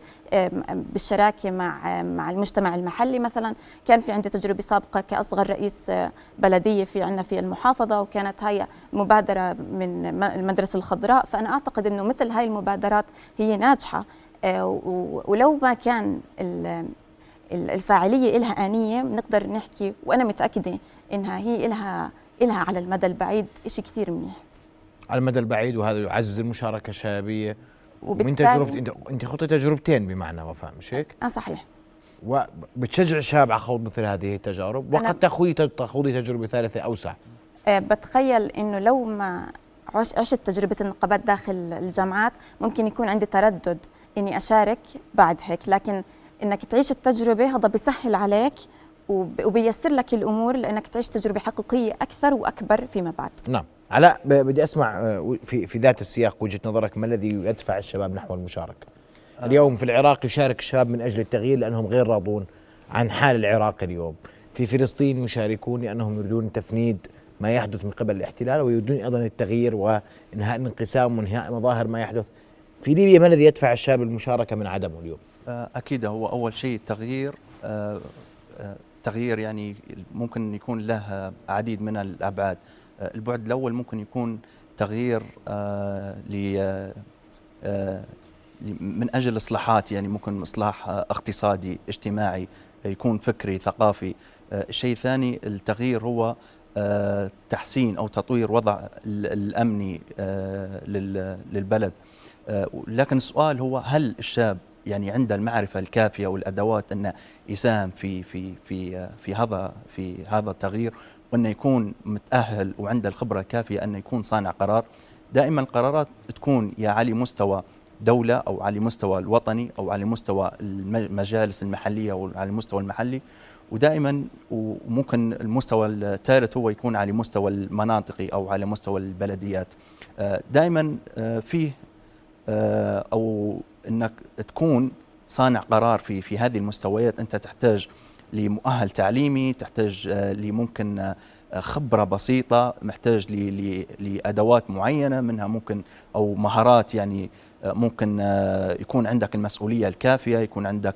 Speaker 6: بالشراكة مع مع المجتمع المحلي مثلا. كان في عندي تجربة سابقة كأصغر رئيس آه، بلدية في عندنا في المحافظة وكانت هاي مبادرة من المدرسة الخضراء. فأنا أعتقد إنه مثل هاي المبادرات هي ناجحة آه، ولو ما كان الفاعلية لها آنية بنقدر نحكي وأنا متأكدة إنها هي لها لها على المدى البعيد شيء كثير منيح.
Speaker 1: على المدى البعيد وهذا يعزز المشاركة الشبابية. ومن تجربه انت أنت خطي تجربتين بمعنى وفاء مش هيك؟
Speaker 6: آه صحيح.
Speaker 1: وبتشجع الشباب على خوض مثل هذه التجارب؟ وقد تخوضي تخوضي تجربة ثالثة أوسع.
Speaker 6: أه بتخيل إنه لو ما عشت تجربة النقابات داخل الجامعات ممكن يكون عندي تردد إني أشارك بعد هيك. لكن إنك تعيش التجربة هذا بيسهل عليك وبيسر لك الأمور لأنك تعيش تجربة حقيقية أكثر وأكبر فيما بعد.
Speaker 1: نعم، علاء بدي أسمع آه، في في ذات السياق وجهة نظرك ما الذي يدفع الشباب نحو المشاركة؟ آه. اليوم في العراق يشارك الشباب من أجل التغيير لأنهم غير راضون عن حال العراق اليوم. في فلسطين يشاركون لأنهم يريدون تفنيد ما يحدث من قبل الاحتلال ويريدون أيضا التغيير وإنهاء الانقسام وانهاء مظاهر ما يحدث. في ليبيا ما الذي يدفع الشباب المشاركة من عدمه اليوم؟
Speaker 7: آه، أكيد هو أول شيء التغيير تغيير يعني ممكن يكون له عديد من الأبعاد. البعد الأول ممكن يكون تغيير آه، ل آه، من أجل إصلاحات يعني ممكن إصلاح اقتصادي اجتماعي يكون فكري ثقافي. الشيء الثاني التغيير هو آه، تحسين أو تطوير وضع الأمني آه، للبلد. آه، لكن السؤال هو هل الشاب يعني عنده المعرفة الكافية والأدوات انه يساهم في في في في هذا في هذا التغيير وانه يكون متأهل وعنده الخبرة الكافية انه يكون صانع قرار. دائما القرارات تكون يا على مستوى دولة أو على مستوى الوطني أو على مستوى المجالس المحلية أو على المستوى المحلي. ودائما وممكن المستوى الثالث هو يكون على مستوى المناطقي أو على مستوى البلديات. آه، دائما آه، فيه آه، أو إنك تكون صانع قرار في في هذه المستويات. أنت تحتاج لمؤهل تعليمي تحتاج لممكن خبرة بسيطة محتاج لأدوات معينة منها ممكن أو مهارات يعني ممكن يكون عندك المسؤولية الكافية يكون عندك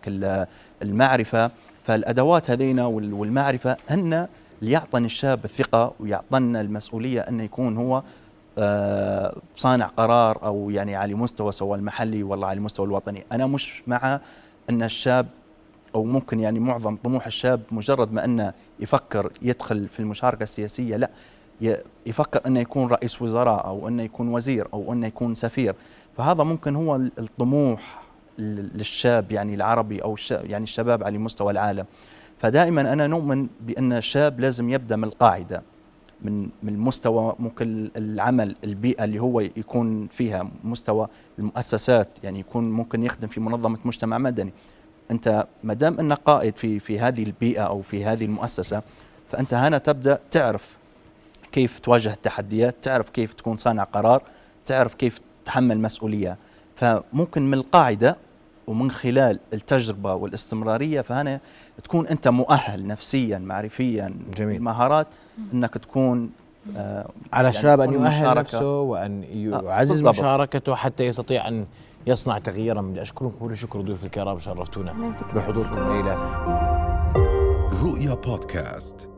Speaker 7: المعرفة. فالأدوات هذينا والمعرفة هن اللي يعطن الشاب الثقة ويعطن المسؤولية انه يكون هو آه، صانع قرار أو يعني على مستوى سواء المحلي ولا على المستوى الوطني. أنا مش مع أن الشاب أو ممكن يعني معظم طموح الشاب مجرد ما أنه يفكر يدخل في المشاركة السياسية لا يفكر أنه يكون رئيس وزراء أو أنه يكون وزير أو أنه يكون سفير. فهذا ممكن هو الطموح للشاب يعني العربي أو يعني الشباب على مستوى العالم. فدائما أنا نؤمن بأن الشاب لازم يبدأ من القاعدة. من من مستوى ممكن العمل البيئة اللي هو يكون فيها مستوى المؤسسات يعني يكون ممكن يخدم في منظمة مجتمع مدني. أنت ما دام أنك قائد في في هذه البيئة أو في هذه المؤسسة فأنت هنا تبدأ تعرف كيف تواجه التحديات تعرف كيف تكون صانع قرار تعرف كيف تحمل مسؤولية. فممكن من القاعدة ومن خلال التجربة والاستمرارية فهنا تكون أنت مؤهل نفسيا معرفيا
Speaker 1: جميل.
Speaker 7: مهارات أنك تكون
Speaker 1: آه على يعني الشاب أن يؤهل مشاركة. نفسه وأن آه، يعزز آه مشاركته حتى يستطيع أن يصنع تغييرا. بدي أشكركم كل شكر ضيوف الكرام شرفتونا. بحضوركم الليلة
Speaker 3: رؤيا بودكاست.